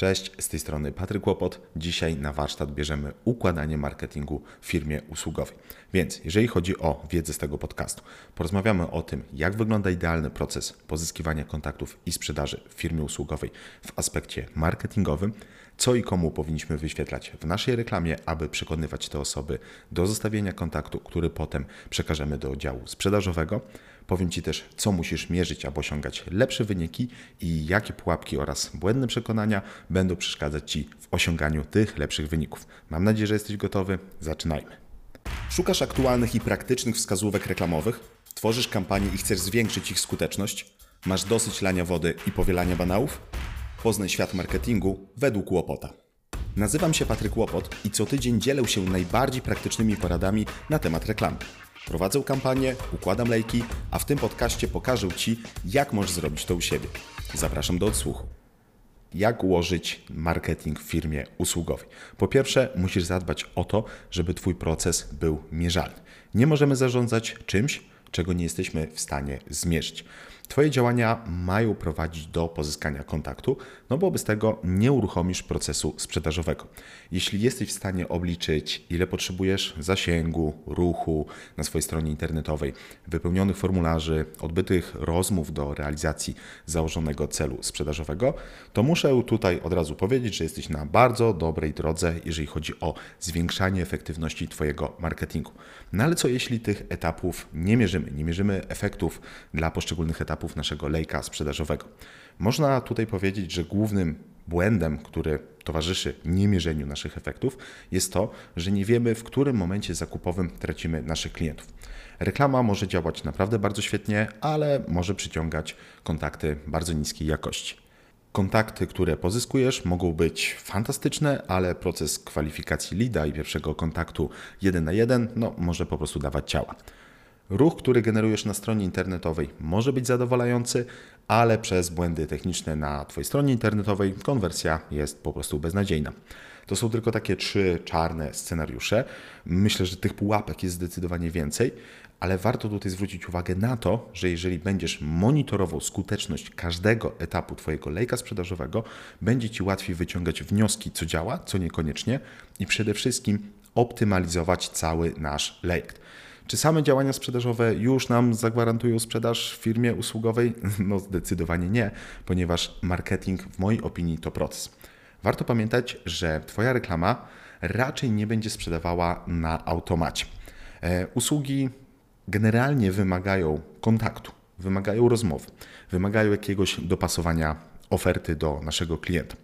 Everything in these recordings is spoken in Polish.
Cześć, z tej strony Patryk Łopot. Dzisiaj na warsztat bierzemy układanie marketingu w firmie usługowej. Więc jeżeli chodzi o wiedzę z tego podcastu, porozmawiamy o tym, jak wygląda idealny proces pozyskiwania kontaktów i sprzedaży w firmie usługowej w aspekcie marketingowym, co i komu powinniśmy wyświetlać w naszej reklamie, aby przekonywać te osoby do zostawienia kontaktu, który potem przekażemy do działu sprzedażowego. Powiem Ci też, co musisz mierzyć, aby osiągać lepsze wyniki i jakie pułapki oraz błędne przekonania będą przeszkadzać Ci w osiąganiu tych lepszych wyników. Mam nadzieję, że jesteś gotowy. Zaczynajmy. Szukasz aktualnych i praktycznych wskazówek reklamowych? Tworzysz kampanie i chcesz zwiększyć ich skuteczność? Masz dosyć lania wody i powielania banałów? Poznaj świat marketingu według Łopota. Nazywam się Patryk Łopot i co tydzień dzielę się najbardziej praktycznymi poradami na temat reklamy. Prowadzę kampanię, układam lejki, a w tym podcaście pokażę Ci, jak możesz zrobić to u siebie. Zapraszam do odsłuchu. Jak ułożyć marketing w firmie usługowej? Po pierwsze, musisz zadbać o to, żeby Twój proces był mierzalny. Nie możemy zarządzać czymś, czego nie jesteśmy w stanie zmierzyć. Twoje działania mają prowadzić do pozyskania kontaktu, no bo bez tego nie uruchomisz procesu sprzedażowego. Jeśli jesteś w stanie obliczyć, ile potrzebujesz zasięgu, ruchu na swojej stronie internetowej, wypełnionych formularzy, odbytych rozmów do realizacji założonego celu sprzedażowego, to muszę tutaj od razu powiedzieć, że jesteś na bardzo dobrej drodze, jeżeli chodzi o zwiększanie efektywności Twojego marketingu. No ale co jeśli tych etapów nie mierzymy, nie mierzymy efektów dla poszczególnych etapów? Etapów naszego lejka sprzedażowego. Można tutaj powiedzieć, że głównym błędem, który towarzyszy niemierzeniu naszych efektów, jest to, że nie wiemy, w którym momencie zakupowym tracimy naszych klientów. Reklama może działać naprawdę bardzo świetnie, ale może przyciągać kontakty bardzo niskiej jakości. Kontakty, które pozyskujesz, mogą być fantastyczne, ale proces kwalifikacji lida i pierwszego kontaktu jeden na jeden no, może po prostu dawać ciała. Ruch, który generujesz na stronie internetowej może być zadowalający, ale przez błędy techniczne na Twojej stronie internetowej konwersja jest po prostu beznadziejna. To są tylko takie trzy czarne scenariusze. Myślę, że tych pułapek jest zdecydowanie więcej, ale warto tutaj zwrócić uwagę na to, że jeżeli będziesz monitorował skuteczność każdego etapu Twojego lejka sprzedażowego, będzie Ci łatwiej wyciągać wnioski, co działa, co niekoniecznie i przede wszystkim optymalizować cały nasz lejk. Czy same działania sprzedażowe już nam zagwarantują sprzedaż w firmie usługowej? No zdecydowanie nie, ponieważ marketing w mojej opinii to proces. Warto pamiętać, że Twoja reklama raczej nie będzie sprzedawała na automacie. E, usługi generalnie wymagają kontaktu, wymagają rozmowy, wymagają jakiegoś dopasowania oferty do naszego klienta.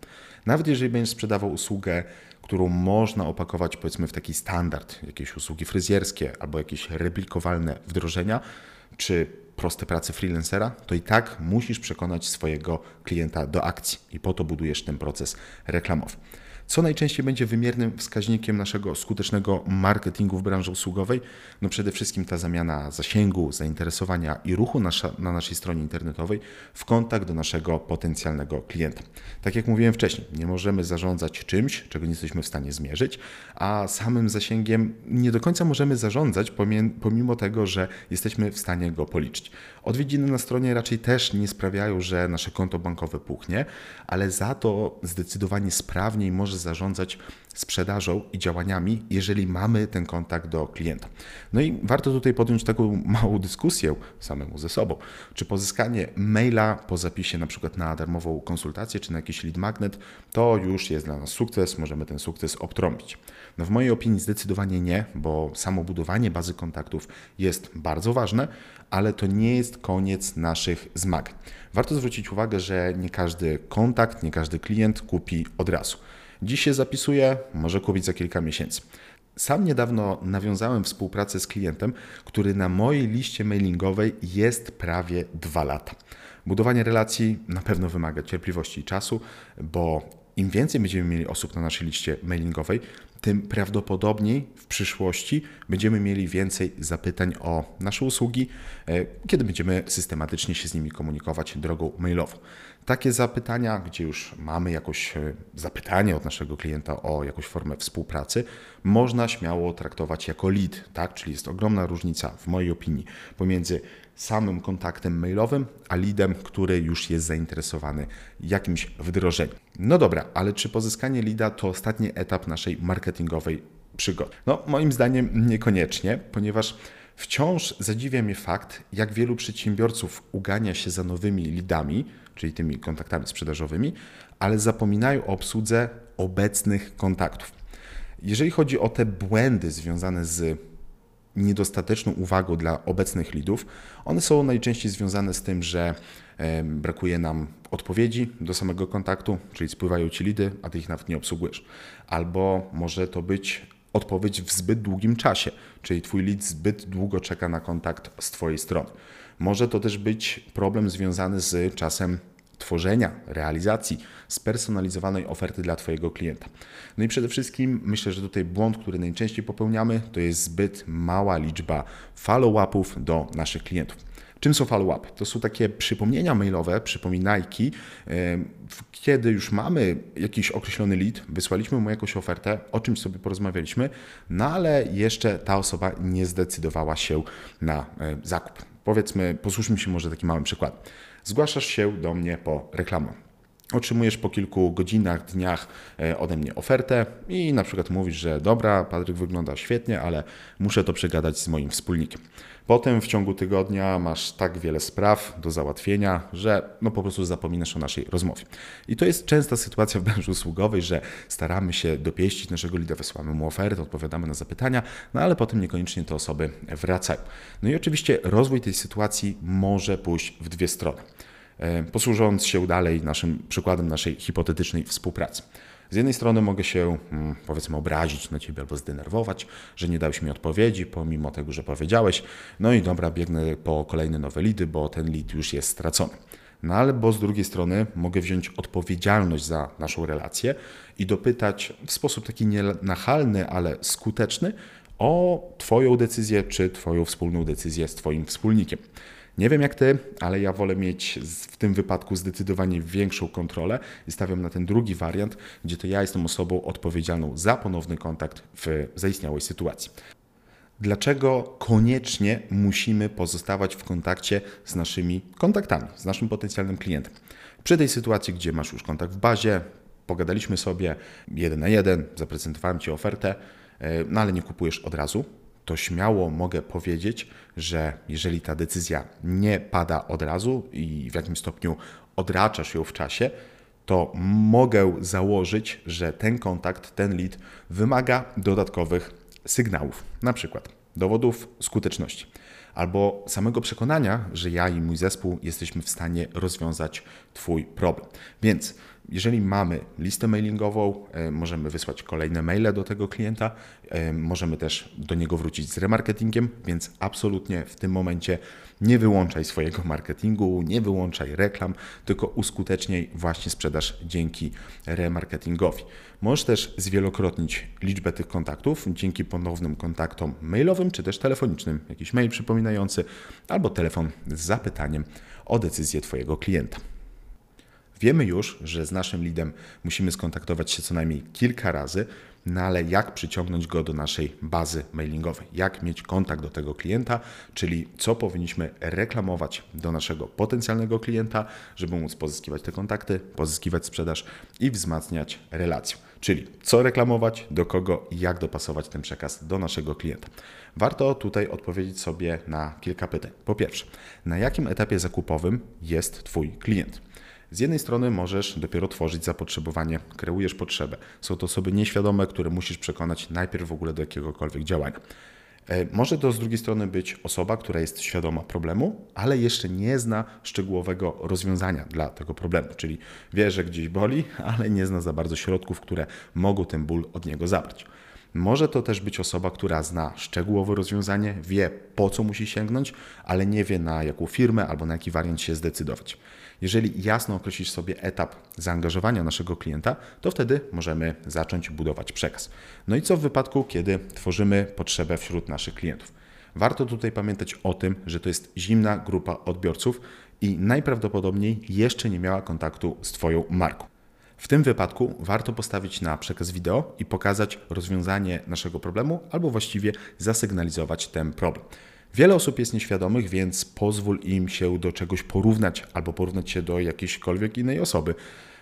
Nawet jeżeli będziesz sprzedawał usługę którą można opakować powiedzmy w taki standard, jakieś usługi fryzjerskie albo jakieś replikowalne wdrożenia, czy proste prace freelancera, to i tak musisz przekonać swojego klienta do akcji i po to budujesz ten proces reklamowy. Co najczęściej będzie wymiernym wskaźnikiem naszego skutecznego marketingu w branży usługowej? No przede wszystkim ta zamiana zasięgu, zainteresowania i ruchu nasza, na naszej stronie internetowej w kontakt do naszego potencjalnego klienta. Tak jak mówiłem wcześniej, nie możemy zarządzać czymś, czego nie jesteśmy w stanie zmierzyć, a samym zasięgiem nie do końca możemy zarządzać, pomimo tego, że jesteśmy w stanie go policzyć. Odwiedziny na stronie raczej też nie sprawiają, że nasze konto bankowe puchnie, ale za to zdecydowanie sprawniej może zarządzać sprzedażą i działaniami, jeżeli mamy ten kontakt do klienta. No i warto tutaj podjąć taką małą dyskusję samemu ze sobą. Czy pozyskanie maila po zapisie na przykład na darmową konsultację, czy na jakiś lead magnet, to już jest dla nas sukces, możemy ten sukces obtrąbić. No w mojej opinii zdecydowanie nie, bo samo budowanie bazy kontaktów jest bardzo ważne, ale to nie jest koniec naszych zmagań. Warto zwrócić uwagę, że nie każdy kontakt, nie każdy klient kupi od razu. Dziś się zapisuje, może kupić za kilka miesięcy. Sam niedawno nawiązałem współpracę z klientem, który na mojej liście mailingowej jest prawie dwa lata. Budowanie relacji na pewno wymaga cierpliwości i czasu, bo im więcej będziemy mieli osób na naszej liście mailingowej, tym prawdopodobniej w przyszłości będziemy mieli więcej zapytań o nasze usługi, e, kiedy będziemy systematycznie się z nimi komunikować drogą mailową. Takie zapytania, gdzie już mamy jakoś e, zapytanie od naszego klienta o jakąś formę współpracy, można śmiało traktować jako lead, tak? Czyli jest ogromna różnica, w mojej opinii, pomiędzy samym kontaktem mailowym, a leadem, który już jest zainteresowany jakimś wdrożeniem. No dobra, ale czy pozyskanie leada to ostatni etap naszej marketingowej przygody? No, moim zdaniem niekoniecznie, ponieważ wciąż zadziwia mnie fakt, jak wielu przedsiębiorców ugania się za nowymi leadami, czyli tymi kontaktami sprzedażowymi, ale zapominają o obsłudze obecnych kontaktów. Jeżeli chodzi o te błędy związane z niedostateczną uwagą dla obecnych lidów, one są najczęściej związane z tym, że brakuje nam odpowiedzi do samego kontaktu, czyli spływają ci lidy, a ty ich nawet nie obsługujesz. Albo może to być odpowiedź w zbyt długim czasie, czyli twój lead zbyt długo czeka na kontakt z twojej strony. Może to też być problem związany z czasem tworzenia, realizacji spersonalizowanej oferty dla Twojego klienta. No i przede wszystkim myślę, że tutaj błąd, który najczęściej popełniamy, to jest zbyt mała liczba follow-upów do naszych klientów. Czym są follow-up? To są takie przypomnienia mailowe, przypominajki, kiedy już mamy jakiś określony lead, wysłaliśmy mu jakąś ofertę, o czymś sobie porozmawialiśmy, no ale jeszcze ta osoba nie zdecydowała się na zakup. Powiedzmy, posłuchajmy się może takim małym przykładem. Zgłaszasz się do mnie po reklamę. Otrzymujesz po kilku godzinach, dniach e, ode mnie ofertę i na przykład mówisz, że dobra, Patryk wygląda świetnie, ale muszę to przegadać z moim wspólnikiem. Potem w ciągu tygodnia masz tak wiele spraw do załatwienia, że no po prostu zapominasz o naszej rozmowie. I to jest częsta sytuacja w branży usługowej, że staramy się dopieścić naszego lida, wysyłamy mu ofertę, odpowiadamy na zapytania, no ale potem niekoniecznie te osoby wracają. No i oczywiście rozwój tej sytuacji może pójść w dwie strony. E, posłużąc się dalej naszym przykładem naszej hipotetycznej współpracy. Z jednej strony mogę się, mm, powiedzmy, obrazić na ciebie albo zdenerwować, że nie dałeś mi odpowiedzi, pomimo tego, że powiedziałeś. No i dobra, biegnę po kolejne nowe lidy, bo ten lid już jest stracony. No albo z drugiej strony mogę wziąć odpowiedzialność za naszą relację i dopytać w sposób taki nienachalny, ale skuteczny o Twoją decyzję czy Twoją wspólną decyzję z Twoim wspólnikiem. Nie wiem jak ty, ale ja wolę mieć w tym wypadku zdecydowanie większą kontrolę i stawiam na ten drugi wariant, gdzie to ja jestem osobą odpowiedzialną za ponowny kontakt w zaistniałej sytuacji. Dlaczego koniecznie musimy pozostawać w kontakcie z naszymi kontaktami, z naszym potencjalnym klientem? Przy tej sytuacji, gdzie masz już kontakt w bazie, pogadaliśmy sobie jeden na jeden, zaprezentowałem Ci ofertę, e, no ale nie kupujesz od razu, to śmiało mogę powiedzieć, że jeżeli ta decyzja nie pada od razu i w jakimś stopniu odraczasz ją w czasie, to mogę założyć, że ten kontakt, ten lead wymaga dodatkowych sygnałów, na przykład dowodów skuteczności albo samego przekonania, że ja i mój zespół jesteśmy w stanie rozwiązać Twój problem. Więc jeżeli mamy listę mailingową, e, możemy wysłać kolejne maile do tego klienta, e, możemy też do niego wrócić z remarketingiem, więc absolutnie w tym momencie nie wyłączaj swojego marketingu, nie wyłączaj reklam, tylko uskuteczniaj właśnie sprzedaż dzięki remarketingowi. Możesz też zwielokrotnić liczbę tych kontaktów dzięki ponownym kontaktom mailowym czy też telefonicznym, jakiś mail przypominający albo telefon z zapytaniem o decyzję Twojego klienta. Wiemy już, że z naszym leadem musimy skontaktować się co najmniej kilka razy, no ale jak przyciągnąć go do naszej bazy mailingowej? Jak mieć kontakt do tego klienta, czyli co powinniśmy reklamować do naszego potencjalnego klienta, żeby móc pozyskiwać te kontakty, pozyskiwać sprzedaż i wzmacniać relację. Czyli co reklamować, do kogo i jak dopasować ten przekaz do naszego klienta. Warto tutaj odpowiedzieć sobie na kilka pytań. Po pierwsze, na jakim etapie zakupowym jest Twój klient? Z jednej strony możesz dopiero tworzyć zapotrzebowanie, kreujesz potrzebę. Są to osoby nieświadome, które musisz przekonać najpierw w ogóle do jakiegokolwiek działania. E, może to z drugiej strony być osoba, która jest świadoma problemu, ale jeszcze nie zna szczegółowego rozwiązania dla tego problemu, czyli wie, że gdzieś boli, ale nie zna za bardzo środków, które mogą ten ból od niego zabrać. Może to też być osoba, która zna szczegółowe rozwiązanie, wie po co musi sięgnąć, ale nie wie na jaką firmę albo na jaki wariant się zdecydować. Jeżeli jasno określisz sobie etap zaangażowania naszego klienta, to wtedy możemy zacząć budować przekaz. No i co w wypadku, kiedy tworzymy potrzebę wśród naszych klientów? Warto tutaj pamiętać o tym, że to jest zimna grupa odbiorców i najprawdopodobniej jeszcze nie miała kontaktu z Twoją marką. W tym wypadku warto postawić na przekaz wideo i pokazać rozwiązanie naszego problemu, albo właściwie zasygnalizować ten problem. Wiele osób jest nieświadomych, więc pozwól im się do czegoś porównać albo porównać się do jakiejśkolwiek innej osoby.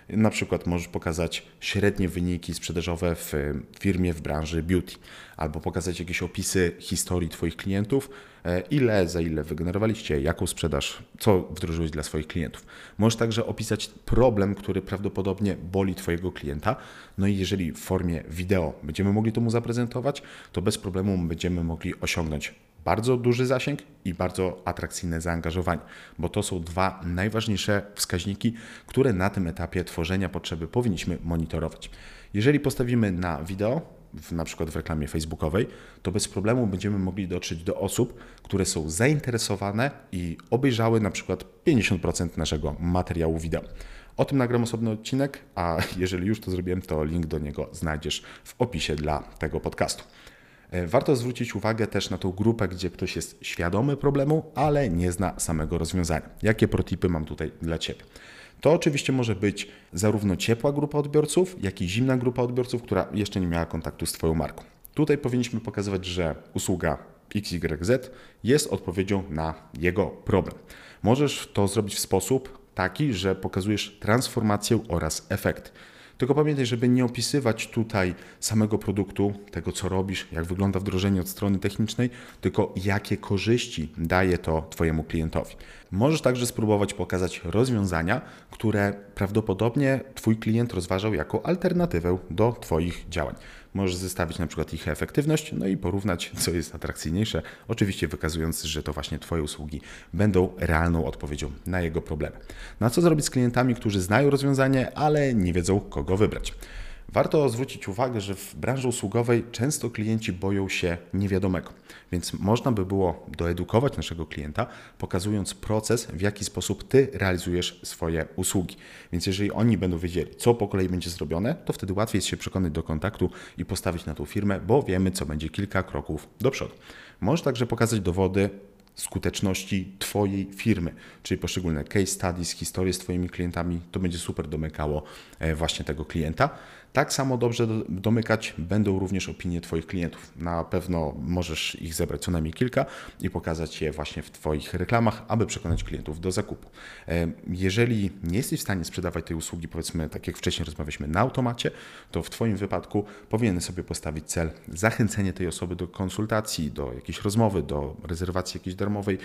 Na przykład możesz pokazać średnie wyniki sprzedażowe w firmie w branży beauty, albo pokazać jakieś opisy historii Twoich klientów, e, ile za ile wygenerowaliście, jaką sprzedaż, co wdrożyłeś dla swoich klientów. Możesz także opisać problem, który prawdopodobnie boli Twojego klienta. No i jeżeli w formie wideo będziemy mogli to mu zaprezentować, to bez problemu będziemy mogli osiągnąć bardzo duży zasięg i bardzo atrakcyjne zaangażowanie, bo to są dwa najważniejsze wskaźniki, które na tym etapie tworzenia potrzeby powinniśmy monitorować. Jeżeli postawimy na wideo, w, na przykład w reklamie facebookowej, to bez problemu będziemy mogli dotrzeć do osób, które są zainteresowane i obejrzały na przykład 50% naszego materiału wideo. O tym nagram osobny odcinek, a jeżeli już to zrobiłem, to link do niego znajdziesz w opisie dla tego podcastu. E, warto zwrócić uwagę też na tą grupę, gdzie ktoś jest świadomy problemu, ale nie zna samego rozwiązania. Jakie protipy mam tutaj dla Ciebie? To oczywiście może być zarówno ciepła grupa odbiorców, jak i zimna grupa odbiorców, która jeszcze nie miała kontaktu z Twoją marką. Tutaj powinniśmy pokazywać, że usługa XYZ jest odpowiedzią na jego problem. Możesz to zrobić w sposób taki, że pokazujesz transformację oraz efekt. Tylko pamiętaj, żeby nie opisywać tutaj samego produktu, tego co robisz, jak wygląda wdrożenie od strony technicznej, tylko jakie korzyści daje to Twojemu klientowi. Możesz także spróbować pokazać rozwiązania, które prawdopodobnie Twój klient rozważał jako alternatywę do Twoich działań. Możesz zestawić na przykład ich efektywność, no i porównać, co jest atrakcyjniejsze, oczywiście wykazując, że to właśnie Twoje usługi będą realną odpowiedzią na jego problemy. Na co zrobić z klientami, którzy znają rozwiązanie, ale nie wiedzą, kogo wybrać? Warto zwrócić uwagę, że w branży usługowej często klienci boją się niewiadomego, więc można by było doedukować naszego klienta, pokazując proces, w jaki sposób ty realizujesz swoje usługi. Więc jeżeli oni będą wiedzieli, co po kolei będzie zrobione, to wtedy łatwiej jest się przekonać do kontaktu i postawić na tą firmę, bo wiemy, co będzie kilka kroków do przodu. Możesz także pokazać dowody skuteczności Twojej firmy, czyli poszczególne case studies, historie z Twoimi klientami, to będzie super domykało e, właśnie tego klienta. Tak samo dobrze domykać będą również opinie Twoich klientów. Na pewno możesz ich zebrać co najmniej kilka i pokazać je właśnie w Twoich reklamach, aby przekonać klientów do zakupu. Jeżeli nie jesteś w stanie sprzedawać tej usługi, powiedzmy, tak jak wcześniej rozmawialiśmy, na automacie, to w Twoim wypadku powinien sobie postawić cel zachęcenie tej osoby do konsultacji, do jakiejś rozmowy, do rezerwacji jakiejś darmowej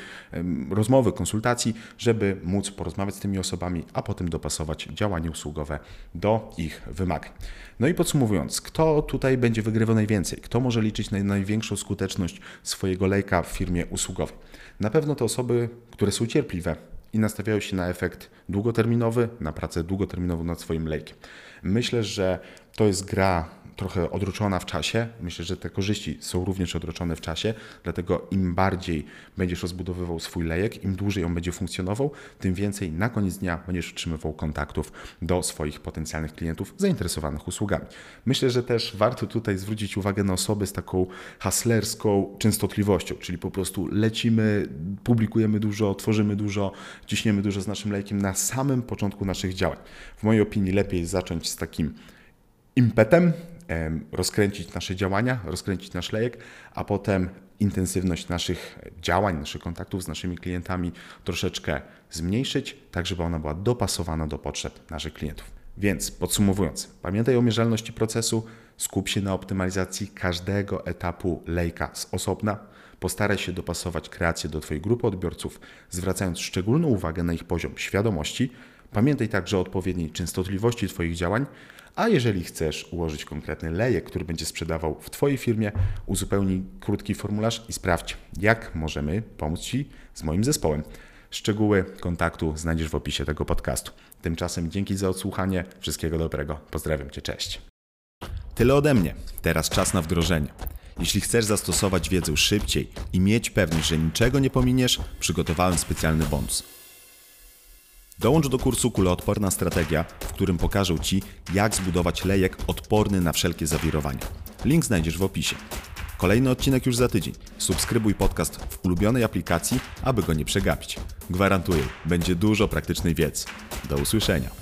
rozmowy, konsultacji, żeby móc porozmawiać z tymi osobami, a potem dopasować działanie usługowe do ich wymagań. No i podsumowując, kto tutaj będzie wygrywał najwięcej? Kto może liczyć na największą skuteczność swojego lejka w firmie usługowej? Na pewno te osoby, które są cierpliwe i nastawiają się na efekt długoterminowy, na pracę długoterminową nad swoim lejkiem. Myślę, że to jest gra trochę odroczona w czasie. Myślę, że te korzyści są również odroczone w czasie, dlatego im bardziej będziesz rozbudowywał swój lejek, im dłużej on będzie funkcjonował, tym więcej na koniec dnia będziesz utrzymywał kontaktów do swoich potencjalnych klientów zainteresowanych usługami. Myślę, że też warto tutaj zwrócić uwagę na osoby z taką haslerską częstotliwością, czyli po prostu lecimy, publikujemy dużo, tworzymy dużo, ciśniemy dużo z naszym lejkiem na samym początku naszych działań. W mojej opinii lepiej zacząć z takim impetem, rozkręcić nasze działania, rozkręcić nasz lejek, a potem intensywność naszych działań, naszych kontaktów z naszymi klientami troszeczkę zmniejszyć, tak żeby ona była dopasowana do potrzeb naszych klientów. Więc podsumowując, pamiętaj o mierzalności procesu, skup się na optymalizacji każdego etapu lejka z osobna, postaraj się dopasować kreację do Twojej grupy odbiorców, zwracając szczególną uwagę na ich poziom świadomości. Pamiętaj także o odpowiedniej częstotliwości Twoich działań, a jeżeli chcesz ułożyć konkretny lejek, który będzie sprzedawał w Twojej firmie, uzupełnij krótki formularz i sprawdź, jak możemy pomóc Ci z moim zespołem. Szczegóły kontaktu znajdziesz w opisie tego podcastu. Tymczasem dzięki za odsłuchanie. Wszystkiego dobrego. Pozdrawiam Cię. Cześć. Tyle ode mnie. Teraz czas na wdrożenie. Jeśli chcesz zastosować wiedzę szybciej i mieć pewność, że niczego nie pominiesz, przygotowałem specjalny bonus. Dołącz do kursu Kuloodporna Strategia, w którym pokażę Ci, jak zbudować lejek odporny na wszelkie zawirowania. Link znajdziesz w opisie. Kolejny odcinek już za tydzień. Subskrybuj podcast w ulubionej aplikacji, aby go nie przegapić. Gwarantuję, będzie dużo praktycznej wiedzy. Do usłyszenia.